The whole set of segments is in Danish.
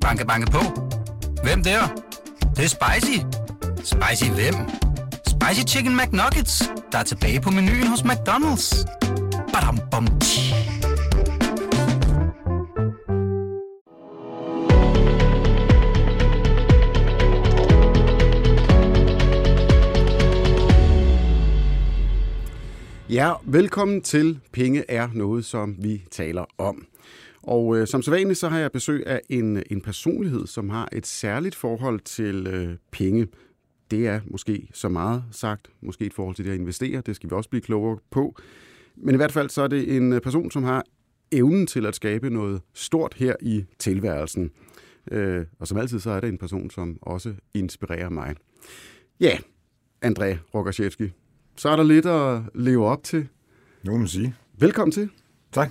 Banke, banke på. Hvem der? Det, det er spicy. Spicy hvem? Spicy Chicken McNuggets, der er tilbage på menuen hos McDonald's. Badum, bom, tji. Ja, velkommen til Penge er noget, som vi taler om. Og øh, som sædvanligt, så har jeg besøg af en, en personlighed, som har et særligt forhold til øh, penge. Det er måske så meget sagt, måske et forhold til det at investere, det skal vi også blive klogere på. Men i hvert fald så er det en øh, person, som har evnen til at skabe noget stort her i tilværelsen. Øh, og som altid, så er det en person, som også inspirerer mig. Ja, André Rogoszewski, så er der lidt at leve op til. Nu må man sige. Velkommen til. Tak.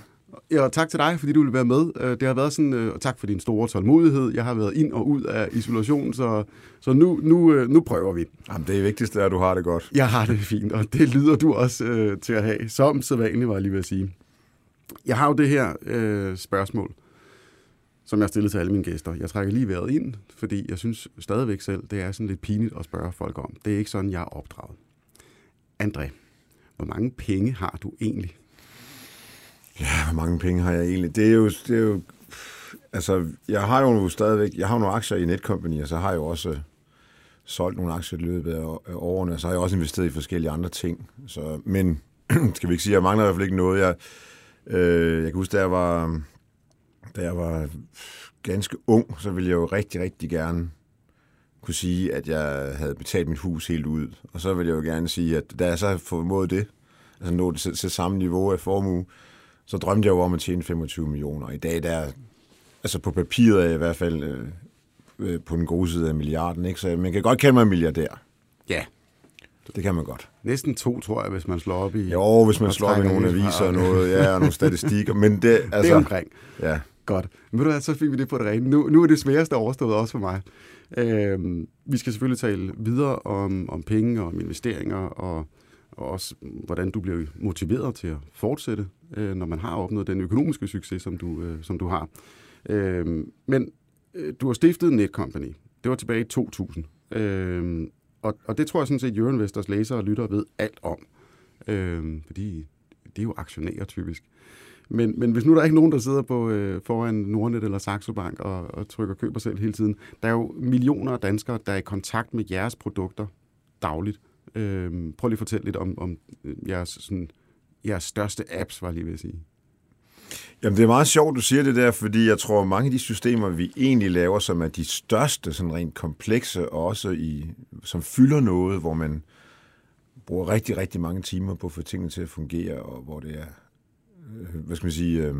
Ja, og tak til dig, fordi du vil være med. Øh, Det har været sådan, øh, og tak for din store tålmodighed. Jeg har været ind og ud af isolation, så, så nu, nu, øh, nu prøver vi. Jamen, det vigtigste er, at du har det godt. Jeg har det fint, og det lyder du også øh, til at have, som sædvanligt, var jeg lige ved at sige. Jeg har jo det her øh, spørgsmål, som jeg har stillet til alle mine gæster. Jeg trækker lige vejret ind, fordi jeg synes stadigvæk selv, det er sådan lidt pinligt at spørge folk om. Det er ikke sådan, jeg er opdraget. André, hvor mange penge har du egentlig? Ja, hvor mange penge har jeg egentlig? Det er jo... Det er jo altså, jeg har jo stadigvæk... Jeg har nogle aktier i Netcompany, og så har jeg jo også øh, solgt nogle aktier i løbet af årene, og så har jeg også investeret i forskellige andre ting. Så, men skal vi ikke sige, jeg mangler i hvert fald ikke noget. Jeg, øh, jeg kan huske, da jeg var, da jeg var ganske ung, så ville jeg jo rigtig, rigtig gerne kunne sige, at jeg havde betalt mit hus helt ud. Og så ville jeg jo gerne sige, at da jeg så har formået det, altså nået til, til samme niveau af formue, så drømte jeg jo om at tjene 25 millioner. I dag der, er- altså på papiret er jeg i hvert fald øh, øh, på den gode side af milliarden, ikke? så man kan godt kalde mig milliardær. Ja, Det kan man godt. næsten to, tror jeg, hvis man slår op i... Jo, hvis man slår op i nogle aviser og noget, ja, og nogle statistikker, men det, altså, Det er omkring. Ja, Godt. Men ved du hvad, så fik vi det på det rene. Nu, nu er det sværeste overstået også for mig. Øhm, vi skal selvfølgelig tale videre om, om penge og om investeringer, og, og også hvordan du bliver motiveret til at fortsætte, øh, når man har opnået den økonomiske succes, som du, øh, som du har. Øh, men øh, du har stiftet Netcompany. Det var tilbage i 2000. Øh, og, og det tror jeg sådan set, Euroinvestors læsere og lyttere ved alt om. Øh, fordi det er jo aktionærer typisk. Men, men hvis nu der er ikke nogen, der sidder på, øh, foran Nordnet eller Saxo Bank og, og trykker køber selv hele tiden, der er jo millioner af danskere, der er i kontakt med jeres produkter dagligt. Øh, prøv lige at fortælle lidt om, om øh, jeres, sådan, jeres største apps, var lige ved at sige. Jamen, det er meget sjovt, du siger det der, fordi jeg tror, mange af de systemer, vi egentlig laver, som er de største, sådan rent komplekse, og også i, som fylder noget, hvor man bruger rigtig, rigtig mange timer på at få tingene til at fungere, og hvor det er, øh, hvad skal man sige, øh,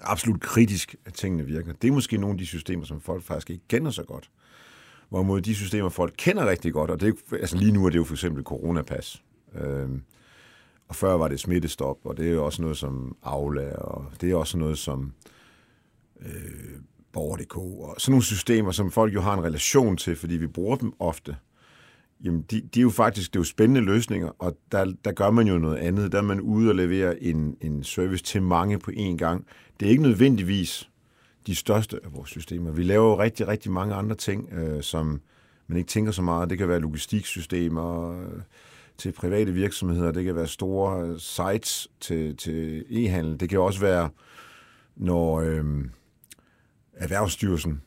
absolut kritisk, at tingene virker. Det er måske nogle af de systemer, som folk faktisk ikke kender så godt. Hvorimod de systemer, folk kender rigtig godt, og det er, altså lige nu er det jo for eksempel coronapas. Øh, og før var det smittestop, og det er jo også noget som Aula, og det er også noget som øh, Borger.dk, og sådan nogle systemer, som folk jo har en relation til, fordi vi bruger dem ofte. Jamen, de, de er jo faktisk det er jo spændende løsninger, og der, der gør man jo noget andet. Der er man ude og levere en, en service til mange på én gang. Det er ikke nødvendigvis de største af vores systemer. Vi laver jo rigtig, rigtig mange andre ting, øh, som man ikke tænker så meget. Det kan være logistiksystemer, øh, til private virksomheder, det kan være store øh, sites til, til e-handel, det kan også være, når øh, Erhvervsstyrelsen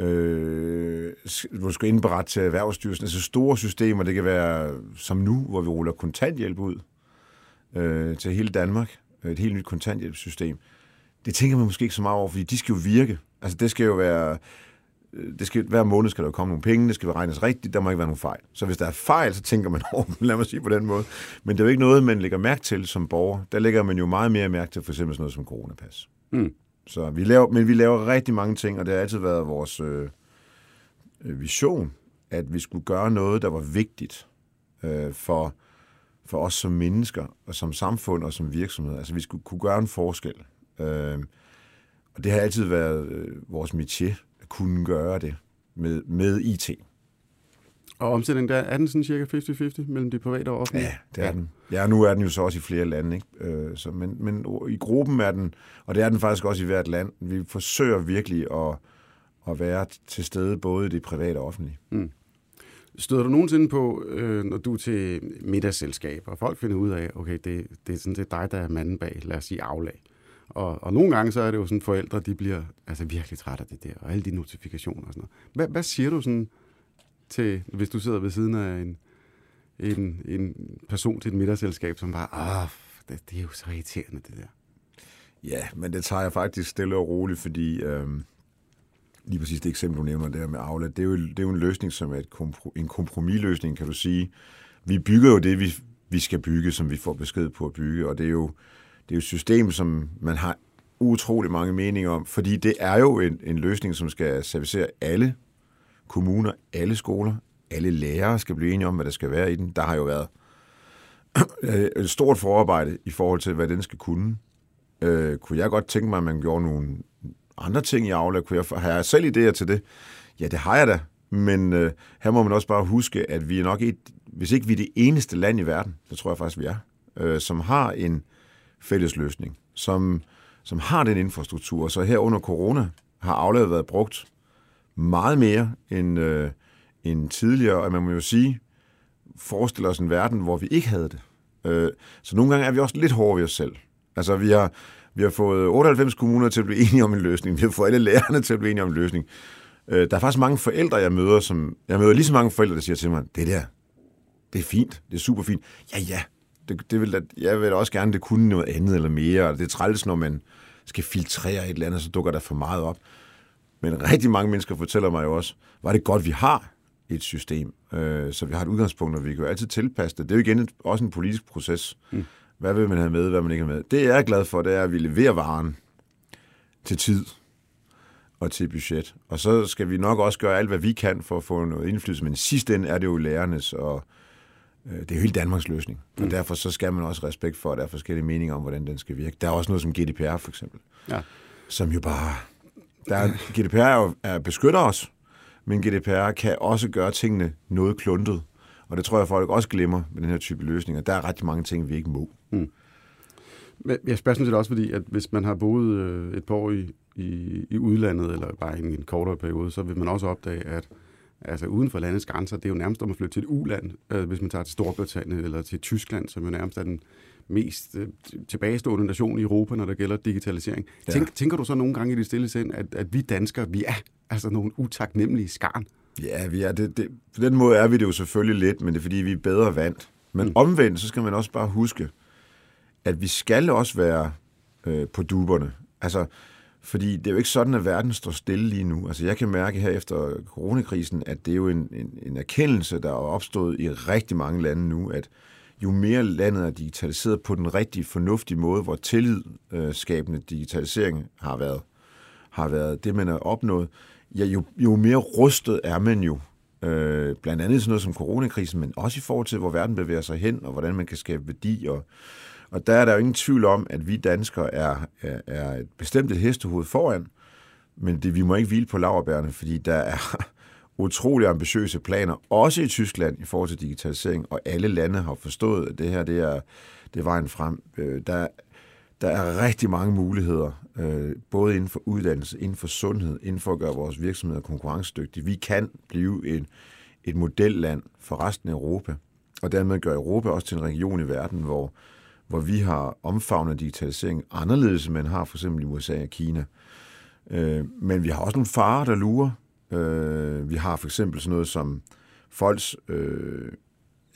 øh, du skal indberette til Erhvervsstyrelsen, altså store systemer, det kan være som nu, hvor vi ruller kontanthjælp ud øh, til hele Danmark, et helt nyt kontanthjælpssystem. Det tænker man måske ikke så meget over, fordi de skal jo virke. Altså det skal jo være, øh, det skal, hver måned skal der jo komme nogle penge, det skal regnes rigtigt, der må ikke være nogen fejl. Så hvis der er fejl, så tænker man over dem, lad mig sige på den måde. Men det er jo ikke noget, man lægger mærke til som borger. Der lægger man jo meget mere mærke til for eksempel sådan noget som coronapas. Mm. Så vi laver, men vi laver rigtig mange ting, og det har altid været vores øh, øh, vision, at vi skulle gøre noget, der var vigtigt øh, for, for os som mennesker, og som samfund og som virksomhed. Altså vi skulle kunne gøre en forskel. Øh, og det har altid været øh, vores métier, at kunne gøre det med, med IT. Og omsætningen, der er den sådan cirka 50-50 mellem de private og offentlige? Ja, det er ja. den. Ja, nu er den jo så også i flere lande, ikke? Øh, så, men, men i gruppen er den, og det er den faktisk også i hvert land. Vi forsøger virkelig at, at være til stede både i det private og offentlige. Mm. Støder du nogensinde på, øh, når du er til middagsselskaber, og folk finder ud af, okay, det, det er sådan set dig, der er manden bag, lad os sige aflag. Og, og nogle gange så er det jo sådan, forældre, de bliver altså virkelig trætte af det der, og alle de notifikationer og sådan noget. Hvad, hvad siger du sådan til, hvis du sidder ved siden af en, en, en person til et middagsselskab, som bare, ah, det, det er jo så irriterende, det der. Ja, men det tager jeg faktisk stille og roligt, fordi øh, lige præcis det eksempel, du nævner der med Aula, det er jo, det er jo en løsning, som er et kompro, en kompromisløsning, kan du sige. Vi bygger jo det, vi, vi skal bygge, som vi får besked på at bygge, og det er jo, det er jo et system, som man har utrolig mange meninger om, fordi det er jo en, en løsning, som skal servicere alle kommuner, alle skoler, alle lærere skal blive enige om, hvad der skal være i den. Der har jo været øh, et stort forarbejde i forhold til, hvad den skal kunne. Øh, kunne jeg godt tænke mig, at man gjorde nogle andre ting i Aula? Kunne jeg, har jeg selv idéer til det? Ja, det har jeg da. Men øh, her må man også bare huske, at vi er nok et, hvis ikke vi er det eneste land i verden, det tror jeg faktisk, vi er, øh, som har en fælles løsning, som, som har den infrastruktur. Så her under corona har Aula været brugt meget mere end, øh, end tidligere, og man må jo sige, forestiller os en verden, hvor vi ikke havde det. Øh, så nogle gange er vi også lidt hårde ved os selv. Altså, vi har, vi har fået 98 kommuner til at blive enige om en løsning. Vi har fået alle lærerne til at blive enige om en løsning. Øh, der er faktisk mange forældre, jeg møder, som... Jeg møder lige så mange forældre, der siger til mig, det der, det er fint, det er super fint. Ja, ja, det, det vil, jeg vil også gerne, det kunne noget andet eller mere. Det er træls, når man skal filtrere et eller andet, så dukker der for meget op. Men rigtig mange mennesker fortæller mig jo også, var det godt, vi har et system, øh, så vi har et udgangspunkt, og vi kan jo altid tilpasse det. Det er jo igen et, også en politisk proces. Mm. Hvad vil man have med, hvad man ikke har med? Det jeg er glad for, det er, at vi leverer varen til tid og til budget. Og så skal vi nok også gøre alt, hvad vi kan for at få noget indflydelse. Men i sidste ende er det jo lærernes, og øh, det er jo hele Danmarks løsning. Mm. Og derfor så skal man også respekt for, at der er forskellige meninger om, hvordan den skal virke. Der er også noget som GDPR for eksempel, ja. som jo bare der er, GDPR er, jo, er beskytter os, men GDPR kan også gøre tingene noget kluntet. Og det tror jeg, folk også glemmer med den her type løsninger. Der er ret mange ting, vi ikke må. Mm. Men jeg spørger sådan set også, fordi at hvis man har boet øh, et par år i, i, i udlandet, eller bare en, en kortere periode, så vil man også opdage, at altså uden for landets grænser, det er jo nærmest om at flytte til et uland, øh, hvis man tager til Storbritannien eller til Tyskland, som jo nærmest er den mest øh, tilbagestående nation i Europa, når der gælder digitalisering. Ja. Tænk, tænker du så nogle gange i det stille sind, at, at vi danskere, vi er altså nogle utaknemmelige skarn? Ja, vi er det, det, på den måde er vi det jo selvfølgelig lidt, men det er fordi, vi er bedre vant. Men mm. omvendt, så skal man også bare huske, at vi skal også være øh, på duberne. Altså, fordi det er jo ikke sådan, at verden står stille lige nu. Altså, jeg kan mærke her efter coronakrisen, at det er jo en, en, en erkendelse, der er opstået i rigtig mange lande nu, at jo mere landet er digitaliseret på den rigtige, fornuftige måde, hvor tillidsskabende digitalisering har været, har været det, man har opnået, ja, jo, jo mere rustet er man jo. Øh, blandt andet sådan noget som coronakrisen, men også i forhold til, hvor verden bevæger sig hen, og hvordan man kan skabe værdi. Og, og der er der jo ingen tvivl om, at vi danskere er, er, er et bestemt et hestehoved foran, men det, vi må ikke hvile på laverbærene, fordi der er, utrolig ambitiøse planer, også i Tyskland i forhold til digitalisering, og alle lande har forstået, at det her det er, det er vejen frem. Øh, der, der er rigtig mange muligheder, øh, både inden for uddannelse, inden for sundhed, inden for at gøre vores virksomheder konkurrencedygtige. Vi kan blive en, et modelland for resten af Europa, og dermed gøre Europa også til en region i verden, hvor, hvor vi har omfavnet digitalisering anderledes, end man har for eksempel i USA og Kina. Øh, men vi har også nogle farer, der lurer, Øh, vi har for eksempel sådan noget som folks øh,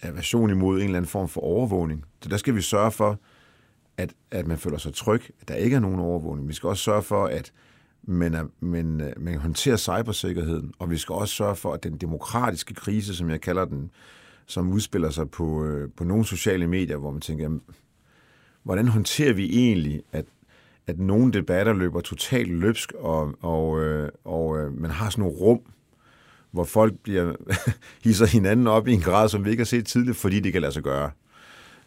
aversion imod en eller anden form for overvågning. Så der skal vi sørge for, at, at man føler sig tryg, at der ikke er nogen overvågning. Vi skal også sørge for, at man, er, man, øh, man håndterer cybersikkerheden, og vi skal også sørge for, at den demokratiske krise, som jeg kalder den, som udspiller sig på, øh, på nogle sociale medier, hvor man tænker, jamen, hvordan håndterer vi egentlig, at at nogle debatter løber totalt løbsk, og, og, øh, og øh, man har sådan nogle rum, hvor folk bliver hisser hinanden op i en grad, som vi ikke har set tidligere, fordi det kan lade sig gøre.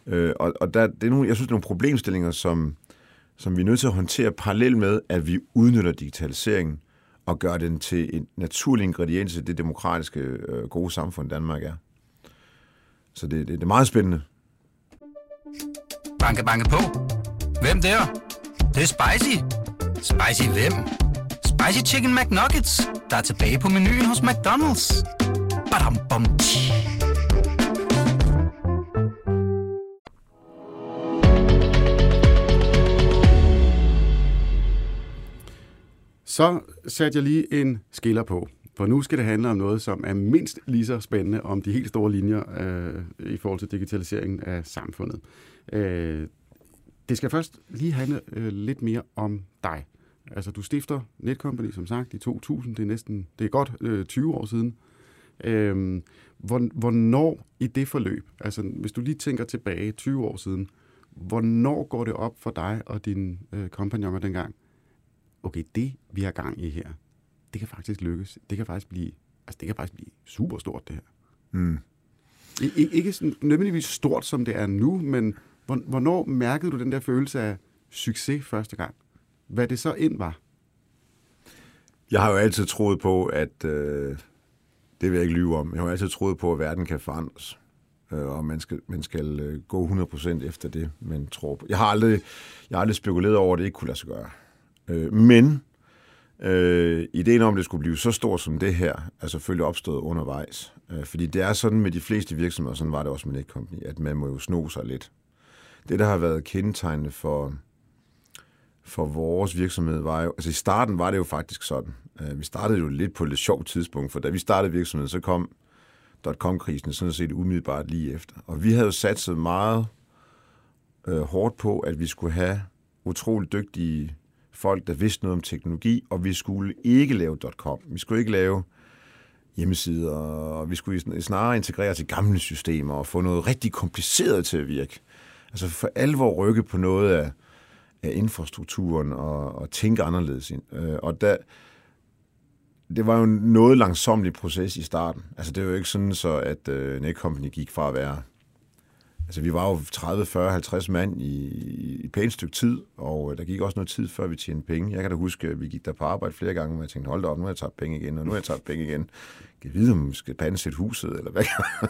Øh, og og der, det er nogle, jeg synes, det er nogle problemstillinger, som, som vi er nødt til at håndtere parallelt med, at vi udnytter digitaliseringen, og gør den til en naturlig ingrediens i det demokratiske øh, gode samfund, Danmark er. Så det, det, det er meget spændende. Banke, banke på. Hvem der? Det, det er spicy. Spicy hvem? Spicy Chicken McNuggets, der er tilbage på menuen hos McDonald's. Badum, bom, tji. Så satte jeg lige en skiller på, for nu skal det handle om noget, som er mindst lige så spændende om de helt store linjer øh, i forhold til digitaliseringen af samfundet. Øh, det skal først lige handle øh, lidt mere om dig. Altså, du stifter Netcompany, som sagt, i 2000. Det er næsten, det er godt øh, 20 år siden. Øh, hvornår i det forløb, altså hvis du lige tænker tilbage 20 år siden, hvornår går det op for dig og dine øh, kompagnoner dengang, okay, det vi har gang i her, det kan faktisk lykkes. Det kan faktisk blive, altså det kan faktisk blive super stort, det her. Mm. I, ikke sådan nødvendigvis stort, som det er nu, men hvornår mærkede du den der følelse af succes første gang? Hvad det så ind var? Jeg har jo altid troet på, at øh, det vil jeg ikke lyve om. Jeg har altid troet på, at verden kan forandres. Øh, og man skal, man skal øh, gå 100% efter det, man tror på. Jeg har aldrig, jeg har aldrig spekuleret over, at det ikke kunne lade sig gøre. Øh, men øh, ideen om, at det skulle blive så stort som det her, er selvfølgelig opstået undervejs. Øh, fordi det er sådan med de fleste virksomheder, sådan var det også med Netcompany, at man må jo sno sig lidt. Det, der har været kendetegnende for, for vores virksomhed, var jo, altså i starten var det jo faktisk sådan. Øh, vi startede jo lidt på et lidt sjovt tidspunkt, for da vi startede virksomheden, så kom dot-com-krisen sådan set umiddelbart lige efter. Og vi havde jo satset meget øh, hårdt på, at vi skulle have utroligt dygtige folk, der vidste noget om teknologi, og vi skulle ikke lave .com. Vi skulle ikke lave hjemmesider, og vi skulle snarere integrere til gamle systemer og få noget rigtig kompliceret til at virke. Altså for alvor rykke på noget af, af infrastrukturen og, og tænke anderledes. Ind. Øh, og der, det var jo en noget langsomlig proces i starten. Altså det var jo ikke sådan så, at uh, Netcompany gik fra at være Altså, vi var jo 30, 40, 50 mand i, i et pænt stykke tid, og øh, der gik også noget tid, før vi tjente penge. Jeg kan da huske, at vi gik der på arbejde flere gange, og jeg tænkte, hold da op, nu har jeg tabt penge igen, og nu har jeg tabt penge igen. Jeg kan vide, om vi skal pansætte huset, eller hvad,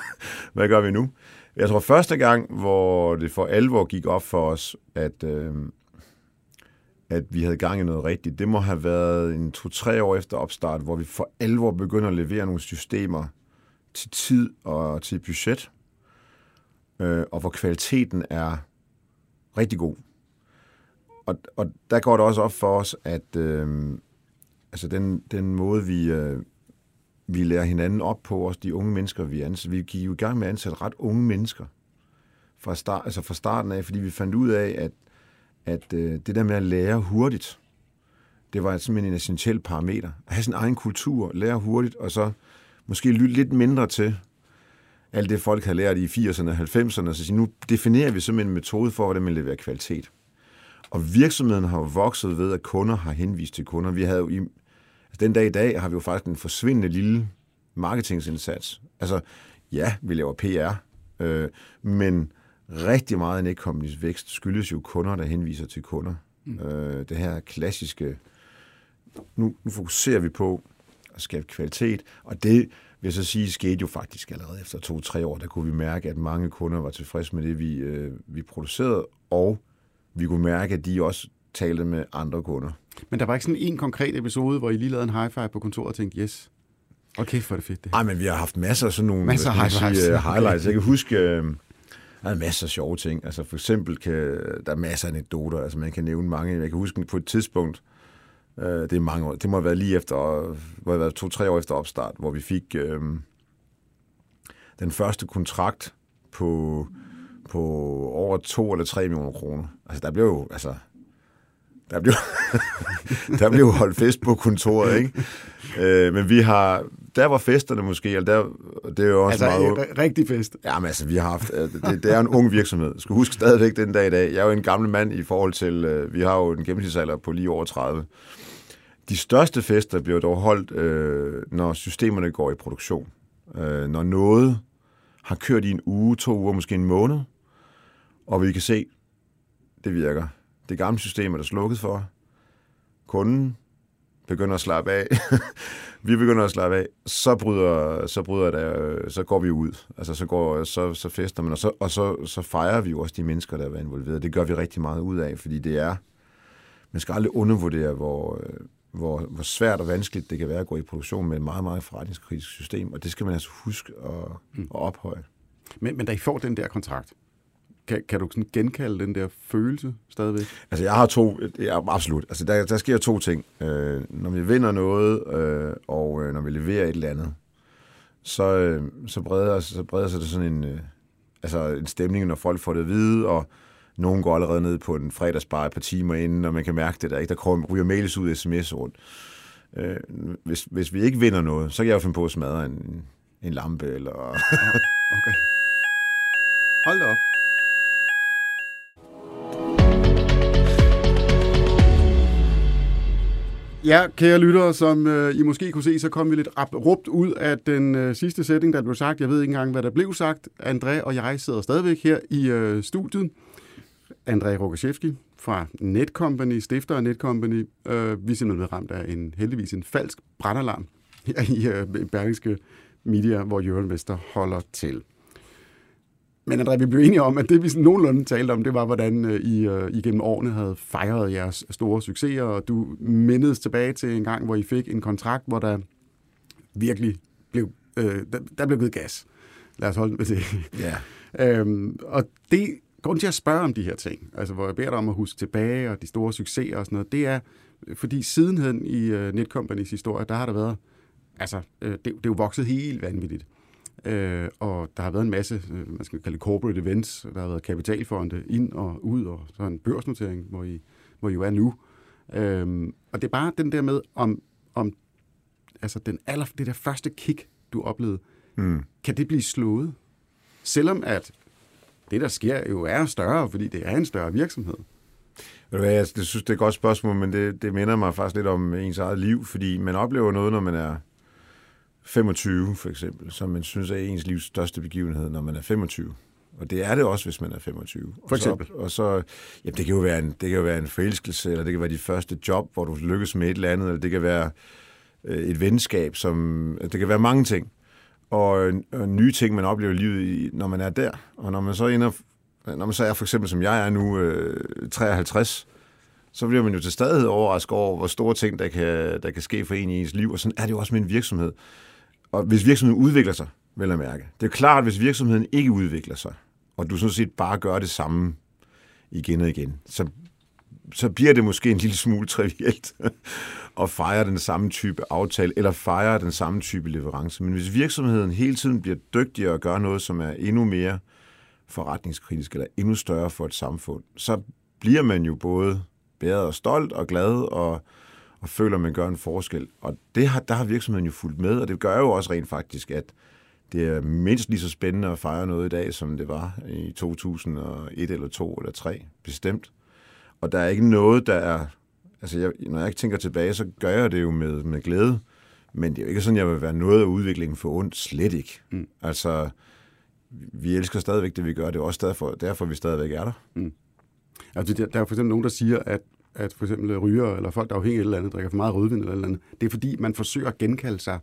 hvad gør vi nu? Jeg tror, første gang, hvor det for alvor gik op for os, at, øh, at vi havde gang i noget rigtigt, det må have været en to-tre år efter opstart, hvor vi for alvor begynder at levere nogle systemer til tid og til budget øh, og hvor kvaliteten er rigtig god. Og, og der går det også op for os, at øh, altså den, den måde, vi, øh, vi lærer hinanden op på, også de unge mennesker, vi ansætter. Vi gik jo i gang med at ansætte ret unge mennesker fra, start, altså fra starten af, fordi vi fandt ud af, at, at øh, det der med at lære hurtigt, det var simpelthen en essentiel parameter. At have sin egen kultur, lære hurtigt, og så måske lytte lidt mindre til, alt det, folk har lært i 80'erne og 90'erne, så nu definerer vi simpelthen en metode for, hvordan man leverer kvalitet. Og virksomheden har jo vokset ved, at kunder har henvist til kunder. Vi havde jo i, den dag i dag har vi jo faktisk en forsvindende lille marketingsindsats. Altså, ja, vi laver PR, øh, men rigtig meget af Netcompany's vækst skyldes jo kunder, der henviser til kunder. Mm. Øh, det her klassiske, nu, nu fokuserer vi på at skabe kvalitet, og det vil jeg så sige, skete jo faktisk allerede efter to-tre år. Der kunne vi mærke, at mange kunder var tilfredse med det, vi, øh, vi producerede, og vi kunne mærke, at de også talte med andre kunder. Men der var ikke sådan en konkret episode, hvor I lige lavede en high five på kontoret og tænkte, yes, okay, for det fedt det. Nej, men vi har haft masser af sådan nogle masser af high sige, uh, highlights. Jeg kan huske, uh, der er masser af sjove ting. Altså for eksempel kan, der er masser af anekdoter, altså man kan nævne mange. Jeg kan huske på et tidspunkt, Øh, det er mange år. Det må have været lige efter, hvor været to-tre år efter opstart, hvor vi fik øh, den første kontrakt på, på over to eller tre millioner kroner. Altså, der blev jo, altså, der blev, der blev holdt fest på kontoret, ikke? Øh, men vi har, der var festerne måske, eller der, det er jo også altså, meget... rigtig fest. Jamen altså, vi har haft, øh, det, det er en ung virksomhed. Skal huske stadigvæk den dag i dag. Jeg er jo en gammel mand i forhold til, øh, vi har jo en gennemsnitsalder på lige over 30. De største fester bliver dog holdt, øh, når systemerne går i produktion. Øh, når noget har kørt i en uge, to uger, måske en måned, og vi kan se, det virker. Det gamle system er der slukket for. Kunden begynder at slappe af, vi begynder at slappe af, så bryder, så bryder der, så går vi ud. Altså så, går, så, så fester man, og, så, og så, så fejrer vi jo også de mennesker, der er involveret. Det gør vi rigtig meget ud af, fordi det er, man skal aldrig undervurdere, hvor, hvor, hvor svært og vanskeligt det kan være at gå i produktion med et meget, meget forretningskritisk system, og det skal man altså huske at, mm. at ophøje. Men, men da I får den der kontrakt, kan, kan du sådan genkalde den der følelse stadigvæk? Altså, jeg har to... Ja, absolut. Altså, der, der sker to ting. Øh, når vi vinder noget, øh, og øh, når vi leverer et eller andet, så, øh, så, breder, så breder sig det sådan en, øh, altså en stemning, når folk får det at vide, og nogen går allerede ned på en fredagsbar et par timer inden, og man kan mærke det der. Ikke? Der kommer, ryger mails ud sms rundt. Øh, hvis, hvis vi ikke vinder noget, så kan jeg jo finde på at smadre en, en lampe, eller... okay. Hold da op. Ja, kære lyttere, som øh, I måske kunne se, så kom vi lidt abrupt ud af den øh, sidste sætning, der blev sagt. Jeg ved ikke engang, hvad der blev sagt. André og jeg sidder stadigvæk her i øh, studiet. André Rogaszewski fra Netcompany, stifter af Netcompany. Øh, vi er simpelthen ramt af en heldigvis en falsk brandalarm her i øh, Berlingske Media, hvor Jørgen Vester holder til. Men André, vi blev enige om, at det vi sådan nogenlunde talte om, det var, hvordan øh, I øh, igennem årene havde fejret jeres store succeser, og du mindedes tilbage til en gang, hvor I fik en kontrakt, hvor der virkelig blev, øh, der, der blev givet gas. Lad os holde med det. Ja. øhm, og det, grunden til at spørge om de her ting, altså hvor jeg beder dig om at huske tilbage, og de store succeser og sådan noget, det er, fordi sidenhen i uh, Netcompanies historie, der har der været, altså, øh, det, det er jo vokset helt vanvittigt. Øh, og der har været en masse, øh, man skal kalde corporate events, der har været kapitalfonde ind og ud, og så en børsnotering, hvor I, hvor I jo er nu. Øh, og det er bare den der med, om, om altså den aller, det der første kick, du oplevede, mm. kan det blive slået? Selvom at det, der sker, jo er større, fordi det er en større virksomhed. Ved du hvad, jeg synes, det er et godt spørgsmål, men det, det minder mig faktisk lidt om ens eget liv, fordi man oplever noget, når man er 25 for eksempel, som man synes er ens livs største begivenhed, når man er 25. Og det er det også, hvis man er 25. For eksempel? Og så, og så jamen, det kan jo være en, det kan jo være en forelskelse, eller det kan være dit første job, hvor du lykkes med et eller andet, eller det kan være øh, et venskab, som, det kan være mange ting. Og, og nye ting, man oplever i livet, når man er der. Og når man så ender, når man så er for eksempel, som jeg er nu, øh, 53, så bliver man jo til stadighed overrasket over, hvor store ting, der kan, der kan ske for en i ens liv. Og sådan er det jo også med en virksomhed. Og hvis virksomheden udvikler sig, vel at mærke. Det er klart, at hvis virksomheden ikke udvikler sig, og du sådan set bare gør det samme igen og igen, så, så bliver det måske en lille smule trivielt at fejre den samme type aftale, eller fejre den samme type leverance. Men hvis virksomheden hele tiden bliver dygtigere og gør noget, som er endnu mere forretningskritisk, eller endnu større for et samfund, så bliver man jo både bedre og stolt og glad og og føler, at man gør en forskel. Og det har, der har virksomheden jo fulgt med, og det gør jo også rent faktisk, at det er mindst lige så spændende at fejre noget i dag, som det var i 2001 eller 2 eller 3, bestemt. Og der er ikke noget, der er... Altså, jeg, når jeg tænker tilbage, så gør jeg det jo med, med glæde. Men det er jo ikke sådan, jeg vil være noget af udviklingen for ondt. Slet ikke. Mm. Altså, vi elsker stadigvæk det, vi gør. Det er også derfor, derfor vi stadigvæk er der. Mm. Altså, der er for eksempel nogen, der siger, at at for eksempel ryger eller folk, der er afhængige af et eller andet, drikker for meget rødvin eller, eller andet, det er fordi, man forsøger at genkalde sig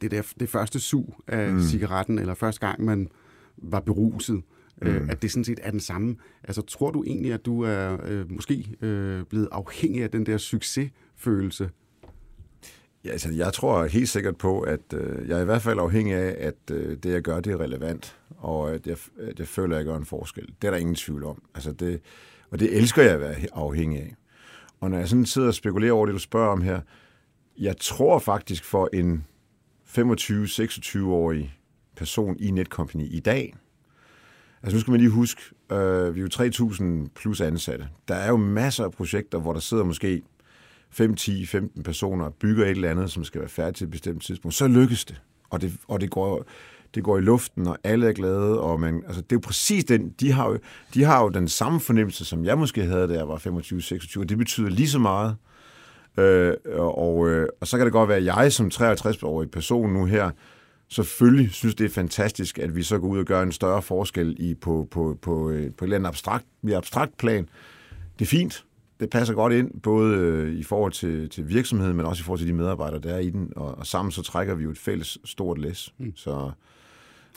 det, der, det første sug af mm. cigaretten, eller første gang, man var beruset, øh, mm. øh, at det sådan set er den samme. Altså, tror du egentlig, at du er øh, måske øh, blevet afhængig af den der succesfølelse? Ja, altså, jeg tror helt sikkert på, at øh, jeg er i hvert fald afhængig af, at øh, det, jeg gør, det er relevant, og at jeg, at jeg føler, at jeg gør en forskel. Det er der ingen tvivl om. Altså, det, og det elsker jeg at være afhængig af. Og når jeg sådan sidder og spekulerer over det, du spørger om her, jeg tror faktisk for en 25-26-årig person i Netcompany i dag, altså nu skal man lige huske, øh, vi er jo 3.000 plus ansatte. Der er jo masser af projekter, hvor der sidder måske 5, 10, 15 personer og bygger et eller andet, som skal være færdigt til et bestemt tidspunkt. Så lykkes det. Og det, og det går det går i luften, og alle er glade, og man, altså, det er jo præcis den, de har jo, de har jo den samme fornemmelse, som jeg måske havde, da jeg var 25-26, og det betyder lige så meget. Øh, og, øh, og så kan det godt være, at jeg som 53-årig person nu her, selvfølgelig synes, det er fantastisk, at vi så går ud og gør en større forskel i, på, på, på, på, øh, på et eller andet abstrakt, abstrakt plan. Det er fint. det passer godt ind, både øh, i forhold til, til virksomheden, men også i forhold til de medarbejdere, der er i den. Og, og sammen så trækker vi jo et fælles stort læs. Mm. Så,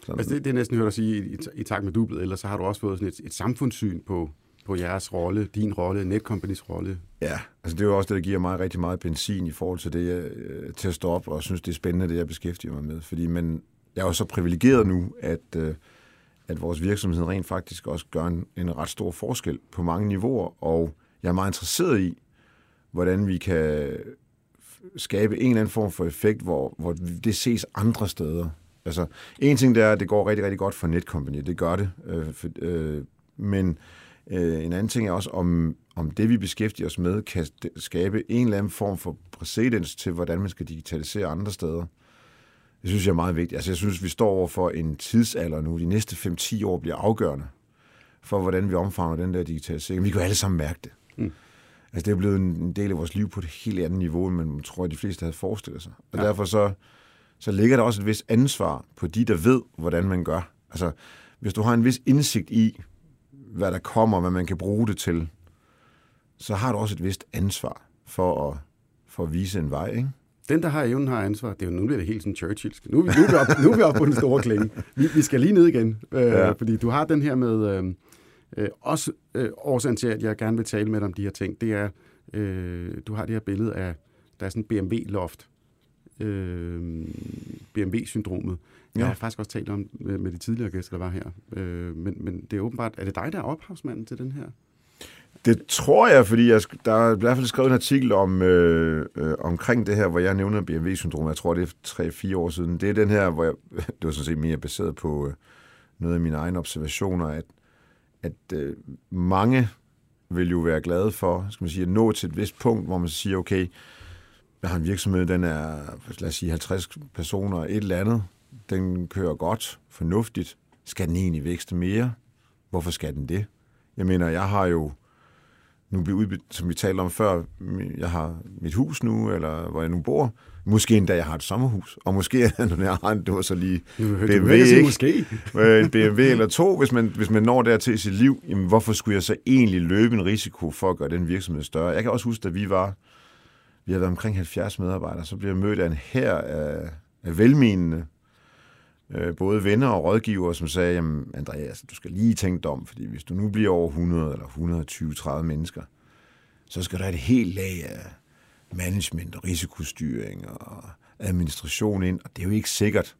så, altså det, det er næsten hørt at sige i, i, i takt med dublet, eller så har du også fået sådan et, et samfundssyn på, på jeres rolle, din rolle, Netcompanies rolle. Ja, altså det er jo også det, der giver mig rigtig meget benzin i forhold til det, jeg, øh, til at stå op og synes, det er spændende, det jeg beskæftiger mig med. Fordi men jeg er jo så privilegeret nu, at, øh, at vores virksomhed rent faktisk også gør en, en ret stor forskel på mange niveauer, og jeg er meget interesseret i, hvordan vi kan skabe en eller anden form for effekt, hvor, hvor det ses andre steder. Altså, en ting det er, at det går rigtig, rigtig godt for Netcompany. Det gør det. Øh, for, øh, men øh, en anden ting er også, om, om det, vi beskæftiger os med, kan skabe en eller anden form for præcedens til, hvordan man skal digitalisere andre steder. Det synes jeg er meget vigtigt. Altså, jeg synes, vi står over for en tidsalder nu. De næste 5-10 år bliver afgørende for, hvordan vi omfavner den der digitalisering. Vi kan alle sammen mærke det. Mm. Altså, det er blevet en del af vores liv på et helt andet niveau, end man tror, at de fleste havde forestillet sig. Og ja. derfor så, så ligger der også et vis ansvar på de, der ved, hvordan man gør. Altså, hvis du har en vis indsigt i, hvad der kommer, hvad man kan bruge det til, så har du også et vist ansvar for at, for at vise en vej, ikke? Den, der har evnen, har ansvar. Det er jo, nu bliver det helt sådan Churchillsk. Nu, nu, er vi op, nu er vi oppe på den store klinge. Vi, vi skal lige ned igen, øh, ja. fordi du har den her med... Øh, øh, også øh, årsagen til, at jeg gerne vil tale med dig om de her ting, det er, øh, du har det her billede af, der er sådan en BMW-loft. Øh, BMW-syndromet. Ja. Jeg har faktisk også talt om med, med de tidligere gæster, der var her. Øh, men, men det er åbenbart, er det dig, der er ophavsmanden til den her? Det tror jeg, fordi jeg, der er i hvert fald skrevet en artikel om, øh, øh, omkring det her, hvor jeg nævner BMW-syndrom. Jeg tror, det er 3-4 år siden. Det er den her, hvor jeg, det var sådan set mere baseret på øh, noget af mine egne observationer, at, at øh, mange vil jo være glade for skal man sige, at nå til et vist punkt, hvor man siger, okay, jeg har en virksomhed, den er, lad os sige, 50 personer, et eller andet. Den kører godt, fornuftigt. Skal den egentlig vækste mere? Hvorfor skal den det? Jeg mener, jeg har jo nu som vi talte om før, jeg har mit hus nu, eller hvor jeg nu bor. Måske endda, jeg har et sommerhus. Og måske, når jeg har en, det var så lige BMW, ikke? Måske. Øh, en BMW eller to, hvis man, hvis man når dertil i sit liv, jamen, hvorfor skulle jeg så egentlig løbe en risiko for at gøre den virksomhed større? Jeg kan også huske, at vi var, vi har været omkring 70 medarbejdere, så bliver jeg mødt af en her af, af velmenende, øh, både venner og rådgivere, som sagde, jamen Andreas, altså, du skal lige tænke dig om, fordi hvis du nu bliver over 100 eller 120-30 mennesker, så skal der et helt lag af management og risikostyring og administration ind, og det er jo ikke sikkert,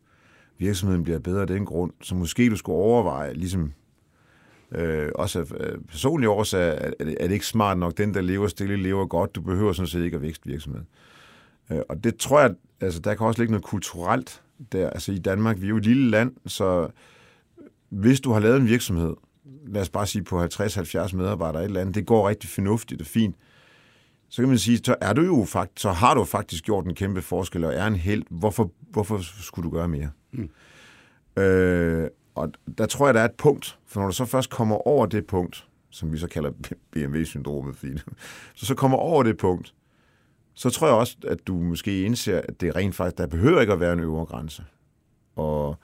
virksomheden bliver bedre af den grund, så måske du skulle overveje, ligesom øh, også øh, personlige årsager, er, er det ikke smart nok, den der lever stille, lever godt, du behøver sådan set ikke at vækste virksomheden. Øh, og det tror jeg, altså der kan også ligge noget kulturelt der. Altså i Danmark, vi er jo et lille land, så hvis du har lavet en virksomhed, lad os bare sige på 50-70 medarbejdere et eller andet, det går rigtig fornuftigt og fint, så kan man sige, så er du jo faktisk, så har du faktisk gjort en kæmpe forskel og er en held. Hvorfor, hvorfor skulle du gøre mere? Mm. Øh, og der tror jeg, der er et punkt, for når du så først kommer over det punkt, som vi så kalder BMW-syndromet, så så kommer over det punkt, så tror jeg også, at du måske indser, at det rent faktisk, der behøver ikke at være en øvre grænse. Og,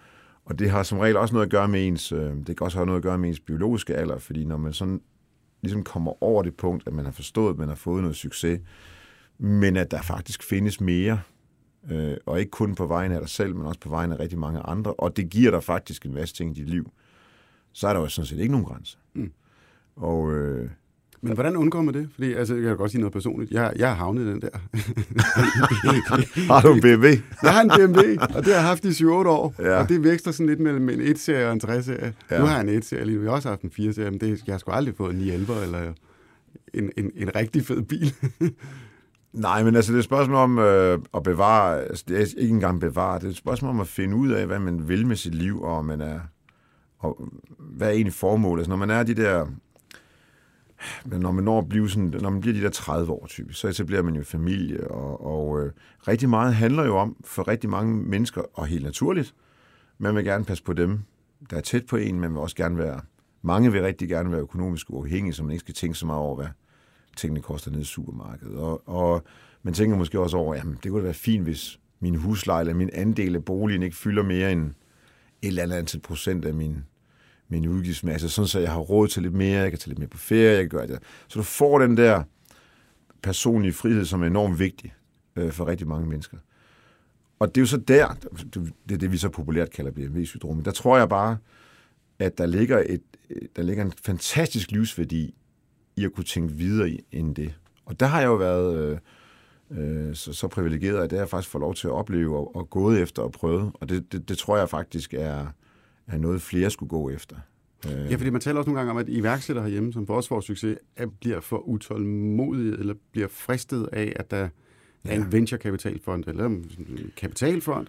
og det har som regel også noget at gøre med ens, øh, det kan også have noget at gøre med ens biologiske alder, fordi når man sådan ligesom kommer over det punkt, at man har forstået, at man har fået noget succes, men at der faktisk findes mere, øh, og ikke kun på vegne af dig selv, men også på vegne af rigtig mange andre, og det giver dig faktisk en masse ting i dit liv, så er der jo sådan set ikke nogen grænse. Mm. Og, øh, men hvordan undgår man det? Fordi altså, jeg kan godt sige noget personligt. Jeg, jeg har havnet den der. har du en BMW? jeg har en BMW, og det har jeg haft i 7-8 år. Ja. Og det vækster sådan lidt mellem en 1-serie og en 3-serie. Ja. Nu har jeg en 1-serie lige nu. Jeg har også haft en 4-serie, men det, jeg har sgu aldrig fået en 911 eller en, en, en rigtig fed bil. Nej, men altså det er et spørgsmål om øh, at bevare, altså det er ikke engang bevare, det er et spørgsmål om at finde ud af, hvad man vil med sit liv, og man er, og hvad er egentlig formålet. Altså når man er de der men når man når, at blive sådan, når man bliver de der 30 år typisk, så etablerer man jo familie, og, og øh, rigtig meget handler jo om, for rigtig mange mennesker, og helt naturligt, man vil gerne passe på dem, der er tæt på en, man vil også gerne være, mange vil rigtig gerne være økonomisk uafhængige, så man ikke skal tænke så meget over, hvad tingene koster nede i supermarkedet. Og, og man tænker måske også over, jamen det kunne da være fint, hvis min husleje eller min andel af boligen ikke fylder mere end et eller andet antal procent af min min udgiftsmasse, sådan så jeg har råd til lidt mere, jeg kan tage lidt mere på ferie, jeg kan gøre det. Så du får den der personlige frihed, som er enormt vigtig øh, for rigtig mange mennesker. Og det er jo så der, det er det, vi så populært kalder BMW-syndromet. Der tror jeg bare, at der ligger, et, der ligger en fantastisk livsværdi i at kunne tænke videre i, end det. Og der har jeg jo været øh, øh, så, så privilegeret, at det har jeg faktisk fået lov til at opleve og, og gået efter og prøvet. Og det, det, det tror jeg faktisk er, er noget, flere skulle gå efter. Ja, fordi man taler også nogle gange om, at iværksættere herhjemme, som for os får succes, bliver for utålmodige eller bliver fristet af, at der ja. er en venturekapitalfond eller en kapitalfond.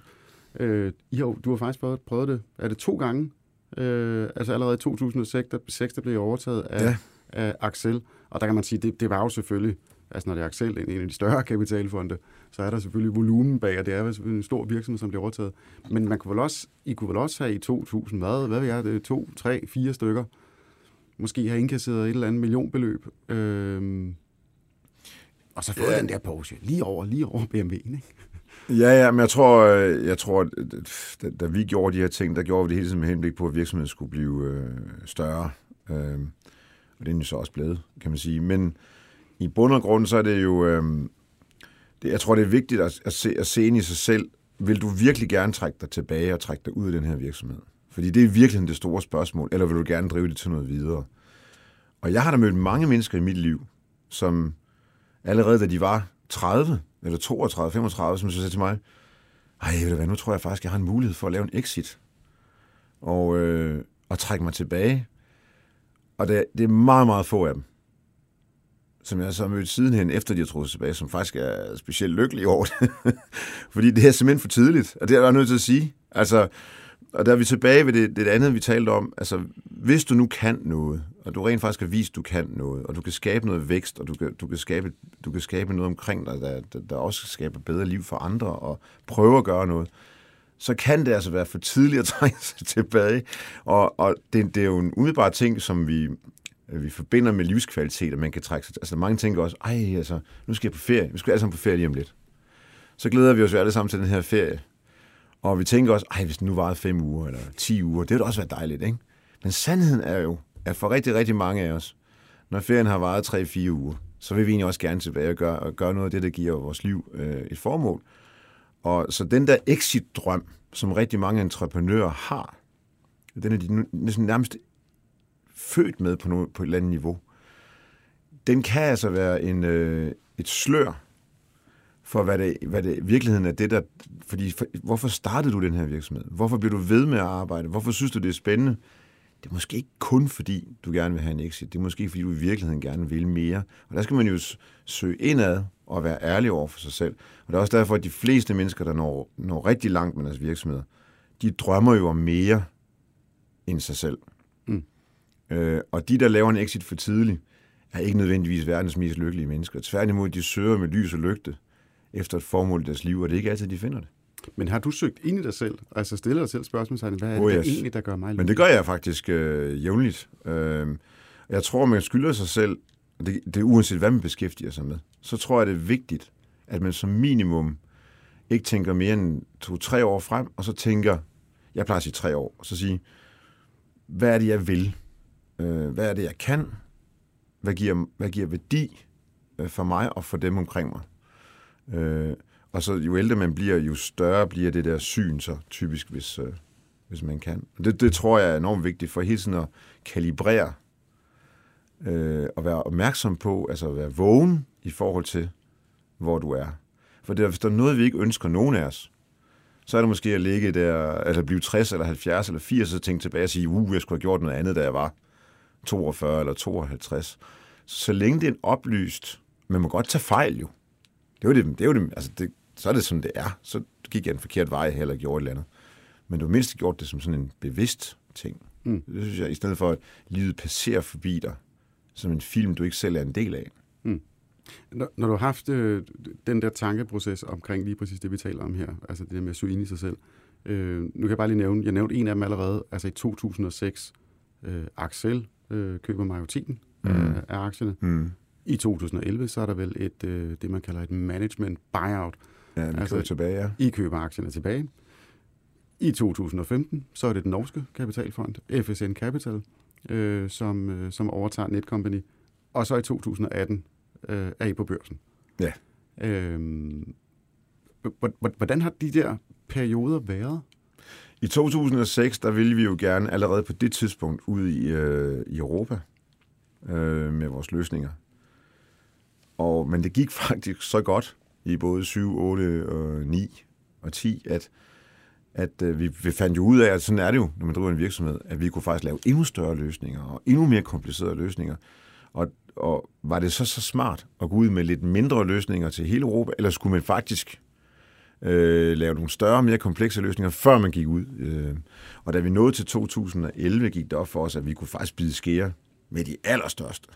Øh, I har, du har faktisk prøvet, prøvet det. Er det to gange? Øh, altså allerede i 2006, der, 6, der blev overtaget af, ja. Af Axel. Og der kan man sige, det, det var jo selvfølgelig, altså når det er Axel, en, en af de større kapitalfonde, så er der selvfølgelig volumen bag, og det er selvfølgelig en stor virksomhed, som bliver overtaget. Men man kunne vel også, I kunne vel også have i 2000, hvad, hvad ved jeg, det, to, tre, fire stykker, måske have indkasseret et eller andet millionbeløb, øh, og så fået ja. den der Porsche lige over, lige over BMW'en, ikke? Ja, ja, men jeg tror, øh, jeg tror da, da vi gjorde de her ting, der gjorde vi det hele tiden med henblik på, at virksomheden skulle blive øh, større. Øh, og det er den jo så også blevet, kan man sige. Men i bund og grund, så er det jo... Øh, det, jeg tror, det er vigtigt at, at, se, at se ind i sig selv. Vil du virkelig gerne trække dig tilbage og trække dig ud af den her virksomhed? Fordi det er virkelig det store spørgsmål. Eller vil du gerne drive det til noget videre? Og jeg har da mødt mange mennesker i mit liv, som allerede da de var 30, eller 32, 35, som så sagde til mig, ej, ved du hvad, nu tror jeg faktisk, jeg har en mulighed for at lave en exit. Og, øh, og trække mig tilbage. Og det, det er meget, meget få af dem, som jeg så har mødt sidenhen, efter de har trukket tilbage, som faktisk er specielt lykkelige over det. Fordi det er simpelthen for tidligt, og det er jeg nødt til at sige. Altså, og der er vi tilbage ved det, det andet, vi talte om. Altså, hvis du nu kan noget, og du rent faktisk har vist, du kan noget, og du kan skabe noget vækst, og du kan, du kan, skabe, du kan skabe noget omkring dig, der, der, der også skaber bedre liv for andre, og prøve at gøre noget, så kan det altså være for tidligt at trække sig tilbage. Og, og det, det er jo en umiddelbar ting, som vi, øh, vi forbinder med livskvalitet, at man kan trække sig Altså mange tænker også, ej, altså, nu skal jeg på ferie. Vi skal alle sammen på ferie lige om lidt. Så glæder vi os jo alle sammen til den her ferie. Og vi tænker også, ej, hvis det nu varede fem uger eller ti uger, det ville også være dejligt, ikke? Men sandheden er jo, at for rigtig, rigtig mange af os, når ferien har varet tre-fire uger, så vil vi egentlig også gerne tilbage og gøre, og gøre noget af det, der giver vores liv øh, et formål. Og så den der exit-drøm, som rigtig mange entreprenører har, den er de næsten nærmest født med på, noget, på et eller andet niveau, den kan altså være en, øh, et slør for, hvad det, hvad det virkeligheden er det, der... Fordi, for, hvorfor startede du den her virksomhed? Hvorfor bliver du ved med at arbejde? Hvorfor synes du, det er spændende? Det er måske ikke kun fordi, du gerne vil have en exit. Det er måske fordi, du i virkeligheden gerne vil mere. Og der skal man jo søge indad og være ærlig over for sig selv. Og det er også derfor, at de fleste mennesker, der når, når rigtig langt med deres virksomheder, de drømmer jo om mere end sig selv. Mm. Øh, og de, der laver en exit for tidligt, er ikke nødvendigvis verdens mest lykkelige mennesker. Tværtimod, de søger med lys og lygte efter et formål i deres liv, og det er ikke altid, de finder det. Men har du søgt ind i dig selv? Altså stillet dig selv spørgsmålstegn, hvad er oh, yes. det egentlig, der gør mig lykkelig? Men det gør jeg faktisk øh, jævnligt. Øh, jeg tror, man skylder sig selv, det, det er uanset, hvad man beskæftiger sig med, så tror jeg, det er vigtigt, at man som minimum ikke tænker mere end to-tre år frem, og så tænker, jeg plejer at sige tre år, og så sige, hvad er det, jeg vil? Øh, hvad er det, jeg kan? Hvad giver, hvad giver værdi øh, for mig og for dem omkring mig? Øh, og så jo ældre man bliver, jo større bliver det der syn så typisk, hvis, øh, hvis man kan. Det, det tror jeg er enormt vigtigt for hele tiden at kalibrere øh, og være opmærksom på, altså at være vågen i forhold til, hvor du er. For det, hvis der er noget, vi ikke ønsker nogen af os, så er det måske at ligge der, altså blive 60 eller 70 eller 80, og tænke tilbage og sige, uh, jeg skulle have gjort noget andet, da jeg var 42 eller 52. Så længe det er en oplyst, man må godt tage fejl jo. Det er jo det, det, er jo det altså det, så er det som det er. Så gik jeg en forkert vej eller gjorde et eller andet. Men du har mindst gjort det som sådan en bevidst ting. Mm. Det synes jeg, i stedet for at livet passerer forbi dig, som en film, du ikke selv er en del af. Mm. Når, når du har haft øh, den der tankeproces omkring lige præcis det, vi taler om her, altså det der med at suge ind i sig selv, øh, nu kan jeg bare lige nævne, jeg nævnte en af dem allerede, altså i 2006, øh, Axel øh, køber majoriteten mm. af, af aktierne. Mm. I 2011, så er der vel et, øh, det, man kalder et management buyout. Ja, vi altså, tilbage, ja. I køber aktierne tilbage. I 2015, så er det den norske kapitalfond, FSN Capital, øh, som, øh, som overtager Netcompany. Og så i 2018, øh, er I på børsen. Ja. Øhm, hvordan har de der perioder været? I 2006, der ville vi jo gerne allerede på det tidspunkt ud i, øh, i Europa øh, med vores løsninger. Og, men det gik faktisk så godt i både 7, 8, øh, og 9 og 10, at, at øh, vi, vi fandt jo ud af, at sådan er det jo, når man driver en virksomhed, at vi kunne faktisk lave endnu større løsninger og endnu mere komplicerede løsninger. Og, og var det så så smart at gå ud med lidt mindre løsninger til hele Europa, eller skulle man faktisk øh, lave nogle større, mere komplekse løsninger, før man gik ud? Øh, og da vi nåede til 2011, gik det op for os, at vi kunne faktisk bide skære med de allerstørste.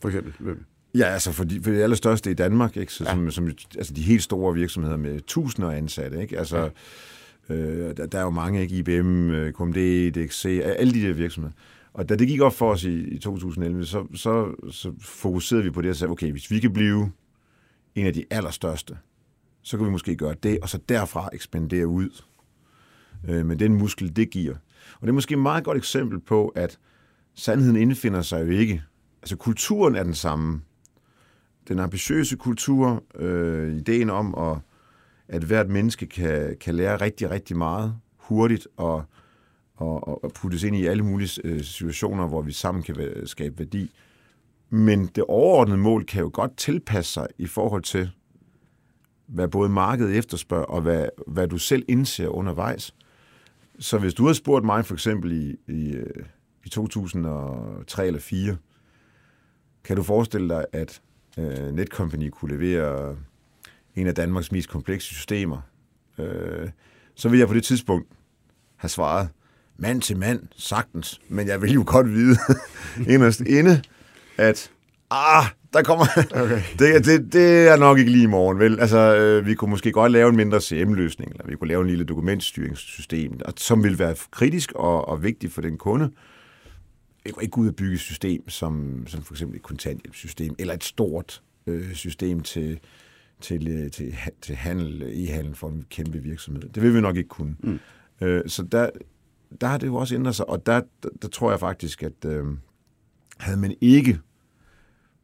For eksempel? Hvem? Ja, altså for de, for de allerstørste i Danmark, ikke? Så, ja. som, som, altså de helt store virksomheder med tusinder af ansatte. Ikke? Altså, ja. øh, der, der er jo mange, ikke? IBM, øh, KMD, DXC, alle de der virksomheder. Og da det gik op for os i, i 2011, så, så, så fokuserede vi på det og sagde, okay, hvis vi kan blive en af de allerstørste, så kan vi måske gøre det, og så derfra ekspandere ud øh, med den muskel, det giver. Og det er måske et meget godt eksempel på, at sandheden indfinder sig jo ikke. Altså kulturen er den samme. Den ambitiøse kultur, øh, ideen om, at, at hvert menneske kan, kan lære rigtig, rigtig meget hurtigt og, og, og puttes ind i alle mulige øh, situationer, hvor vi sammen kan skabe værdi. Men det overordnede mål kan jo godt tilpasse sig i forhold til, hvad både markedet efterspørger, og hvad, hvad du selv indser undervejs. Så hvis du havde spurgt mig for eksempel i, i, øh, i 2003 eller 4, kan du forestille dig, at øh, Netcompany kunne levere en af Danmarks mest komplekse systemer? Øh, så vil jeg på det tidspunkt have svaret, mand til mand, sagtens, men jeg vil jo godt vide inderst inde, at ah, der kommer... Okay. det, det, det er nok ikke lige i morgen, vel? Altså, øh, vi kunne måske godt lave en mindre CM-løsning, eller vi kunne lave en lille dokumentstyringssystem, som ville være kritisk og, og vigtig for den kunde. Kunne ikke ud og bygge et system, som, som for eksempel et kontanthjælpssystem, eller et stort øh, system til, til, øh, til, til handel, e-handel for en kæmpe virksomhed. Det vil vi nok ikke kunne. Mm. Øh, så der, der har det jo også ændret sig, og der, der, der tror jeg faktisk, at øh, havde man ikke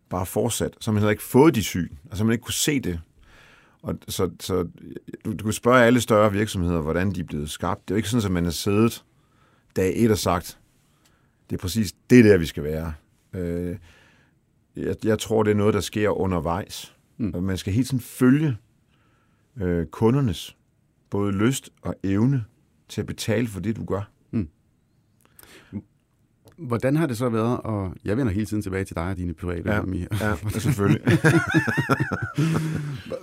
bare fortsat, så man havde ikke fået de syn, altså man ikke kunne se det. Og så, så du, du kan spørge alle større virksomheder, hvordan de er blevet skabt. Det er jo ikke sådan, at man har siddet dag et og sagt, det er præcis det der, vi skal være. Øh, jeg, jeg tror, det er noget, der sker undervejs. Mm. Og man skal helt sådan følge øh, kundernes både lyst og evne til at betale for det, du gør. Hvordan har det så været, og jeg vender hele tiden tilbage til dig og dine private ja, økonomier. Ja, selvfølgelig.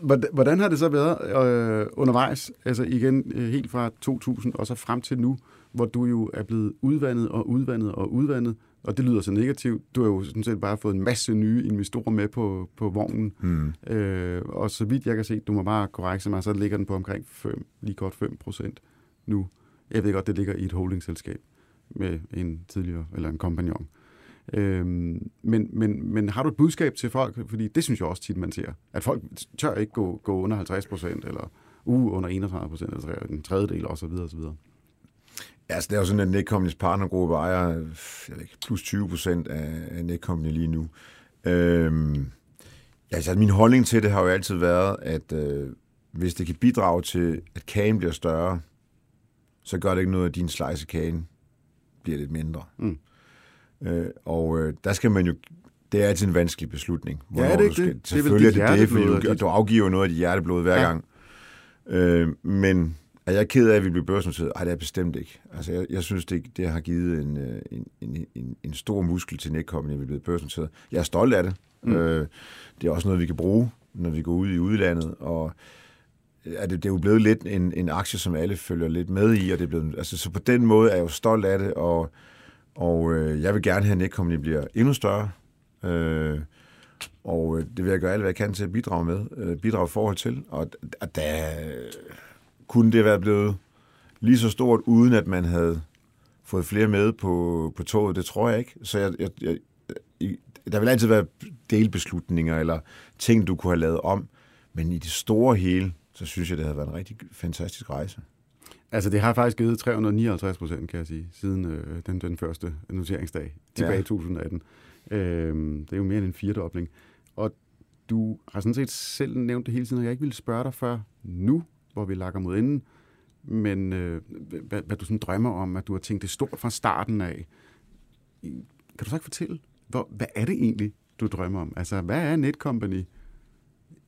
hvordan har det så været øh, undervejs, altså igen øh, helt fra 2000 og så frem til nu, hvor du jo er blevet udvandet og udvandet og udvandet, og det lyder så negativt. Du har jo sådan set bare fået en masse nye investorer med på, på vognen, mm. øh, og så vidt jeg kan se, du må bare korrekte mig, så ligger den på omkring 5, lige godt 5 procent nu. Jeg ved godt, det ligger i et holdingselskab med en tidligere, eller en kompagnon. Øhm, men, men, men har du et budskab til folk? Fordi det synes jeg også tit, man ser. At folk tør ikke gå, gå under 50 procent, eller uh, under 31 procent, eller en tredjedel osv. osv. Ja, altså, det er jo sådan, at Netcompany's partnergruppe ejer jeg ved ikke, plus 20 procent af, af Netcompany lige nu. Øhm, altså, min holdning til det har jo altid været, at øh, hvis det kan bidrage til, at kagen bliver større, så gør det ikke noget, at din slice af kagen bliver lidt mindre. Mm. Øh, og øh, der skal man jo det er altid en vanskelig beslutning. Ja, det er ikke skal, det. Selvfølgelig det er det, det fordi du, du afgiver noget af dit hjerteblod hver ja. gang. Øh, men er jeg ked af, at vi bliver børsnoteret? Nej, det er bestemt ikke. Altså, jeg, jeg synes, det, det har givet en, øh, en, en, en, en stor muskel til Netcompany, at vi blevet børsnoteret. Jeg er stolt af det. Mm. Øh, det er også noget, vi kan bruge, når vi går ud i udlandet, og er det, det er jo blevet lidt en, en aktie, som alle følger lidt med i, og det er blevet, altså, så på den måde er jeg jo stolt af det, og, og øh, jeg vil gerne have, at Netcompany bliver endnu større, øh, og øh, det vil jeg gøre alt, hvad jeg kan til at bidrage med, øh, bidrage i forhold til, og at der kunne det være blevet lige så stort, uden at man havde fået flere med på, på toget, det tror jeg ikke. Så jeg, jeg, jeg, der vil altid være delbeslutninger, eller ting, du kunne have lavet om, men i det store hele, så synes jeg, det havde været en rigtig fantastisk rejse. Altså, det har faktisk givet 359 procent, kan jeg sige, siden øh, den, den første noteringsdag, tilbage ja. i 2018. Øh, det er jo mere end en firedobling. Og du har sådan set selv nævnt det hele tiden, og jeg ikke ville spørge dig før nu, hvor vi lakker mod enden, men øh, hvad, hvad du sådan drømmer om, at du har tænkt det stort fra starten af. Kan du så ikke fortælle, hvor, hvad er det egentlig, du drømmer om? Altså, hvad er Netcompany?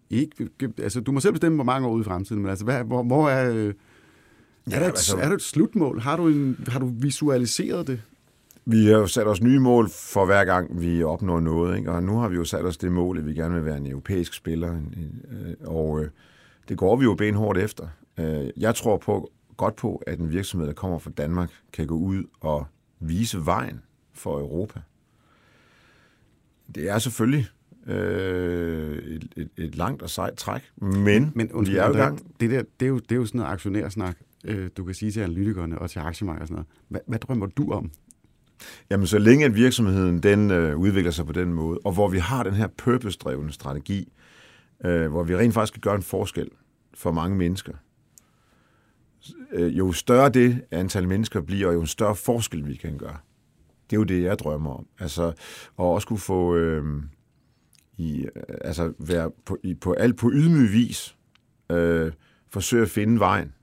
Ikke, altså, du må selv bestemme, hvor mange år ude i fremtiden, men altså, hvad, hvor, hvor er... Øh, Ja, er, der et, altså, er der et slutmål? Har du, en, har du visualiseret det? Vi har jo sat os nye mål for hver gang, vi opnår noget. Ikke? Og nu har vi jo sat os det mål, at vi gerne vil være en europæisk spiller. Øh, og øh, det går vi jo benhårdt efter. Øh, jeg tror på, godt på, at en virksomhed, der kommer fra Danmark, kan gå ud og vise vejen for Europa. Det er selvfølgelig øh, et, et, et langt og sejt træk, men, men undskyld, vi er jo gang. Det, der, det, er jo, det er jo sådan noget aktionærsnak, øh, du kan sige til analytikerne og til aktiemarkedet og sådan noget. Hvad, hvad drømmer du om? Jamen, så længe at virksomheden den øh, udvikler sig på den måde, og hvor vi har den her purpose-drevne strategi, øh, hvor vi rent faktisk kan gøre en forskel for mange mennesker, øh, jo større det antal mennesker bliver, og jo større forskel vi kan gøre. Det er jo det, jeg drømmer om. Altså, og også kunne få, øh, i, øh, altså være på, i, på alt på ydmyg vis, øh, forsøge at finde vejen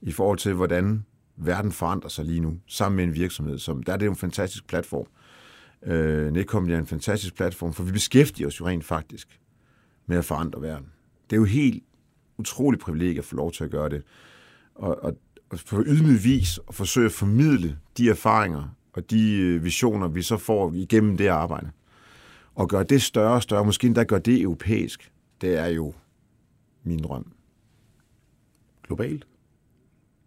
i forhold til, hvordan verden forandrer sig lige nu, sammen med en virksomhed. Som, der er det jo en fantastisk platform. Øh, Netcom er en fantastisk platform, for vi beskæftiger os jo rent faktisk med at forandre verden. Det er jo helt utroligt privilegie at få lov til at gøre det. Og, og, og på ydmyg vis at forsøge at formidle de erfaringer og de øh, visioner, vi så får igennem det arbejde. Og gøre det større og større, måske endda gøre det europæisk, det er jo min drøm. Globalt?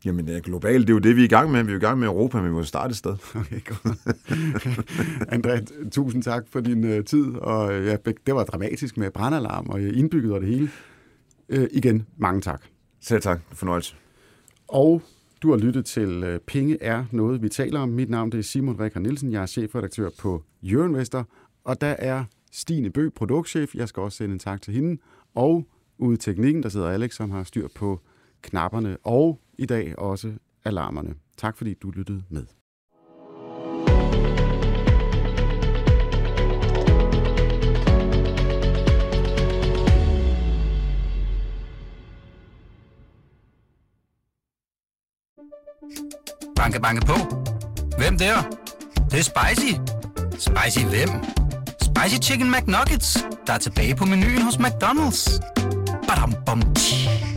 Jamen, globalt. Det er jo det, vi er i gang med. Vi er i gang med Europa, men vi må starte et sted. Okay, godt. André, tusind tak for din uh, tid. Og uh, ja, det var dramatisk med brandalarm og indbygget og det hele. Uh, igen, mange tak. Selv tak. Fornøjelse. Og du har lyttet til Penge er noget, vi taler om. Mit navn det er Simon Rikard Nielsen. Jeg er chefredaktør på Euroinvestor. Og der er Stine Bø, produktchef. Jeg skal også sende en tak til hende. Og ude i teknikken, der sidder Alex, som har styr på knapperne. Og i dag også alarmerne. Tak fordi du lyttede med. Banke, banke på. Hvem der? Det, det er spicy. Spicy hvem? Spicy Chicken McNuggets, der er tilbage på menuen hos McDonald's. Badum, bom, tji.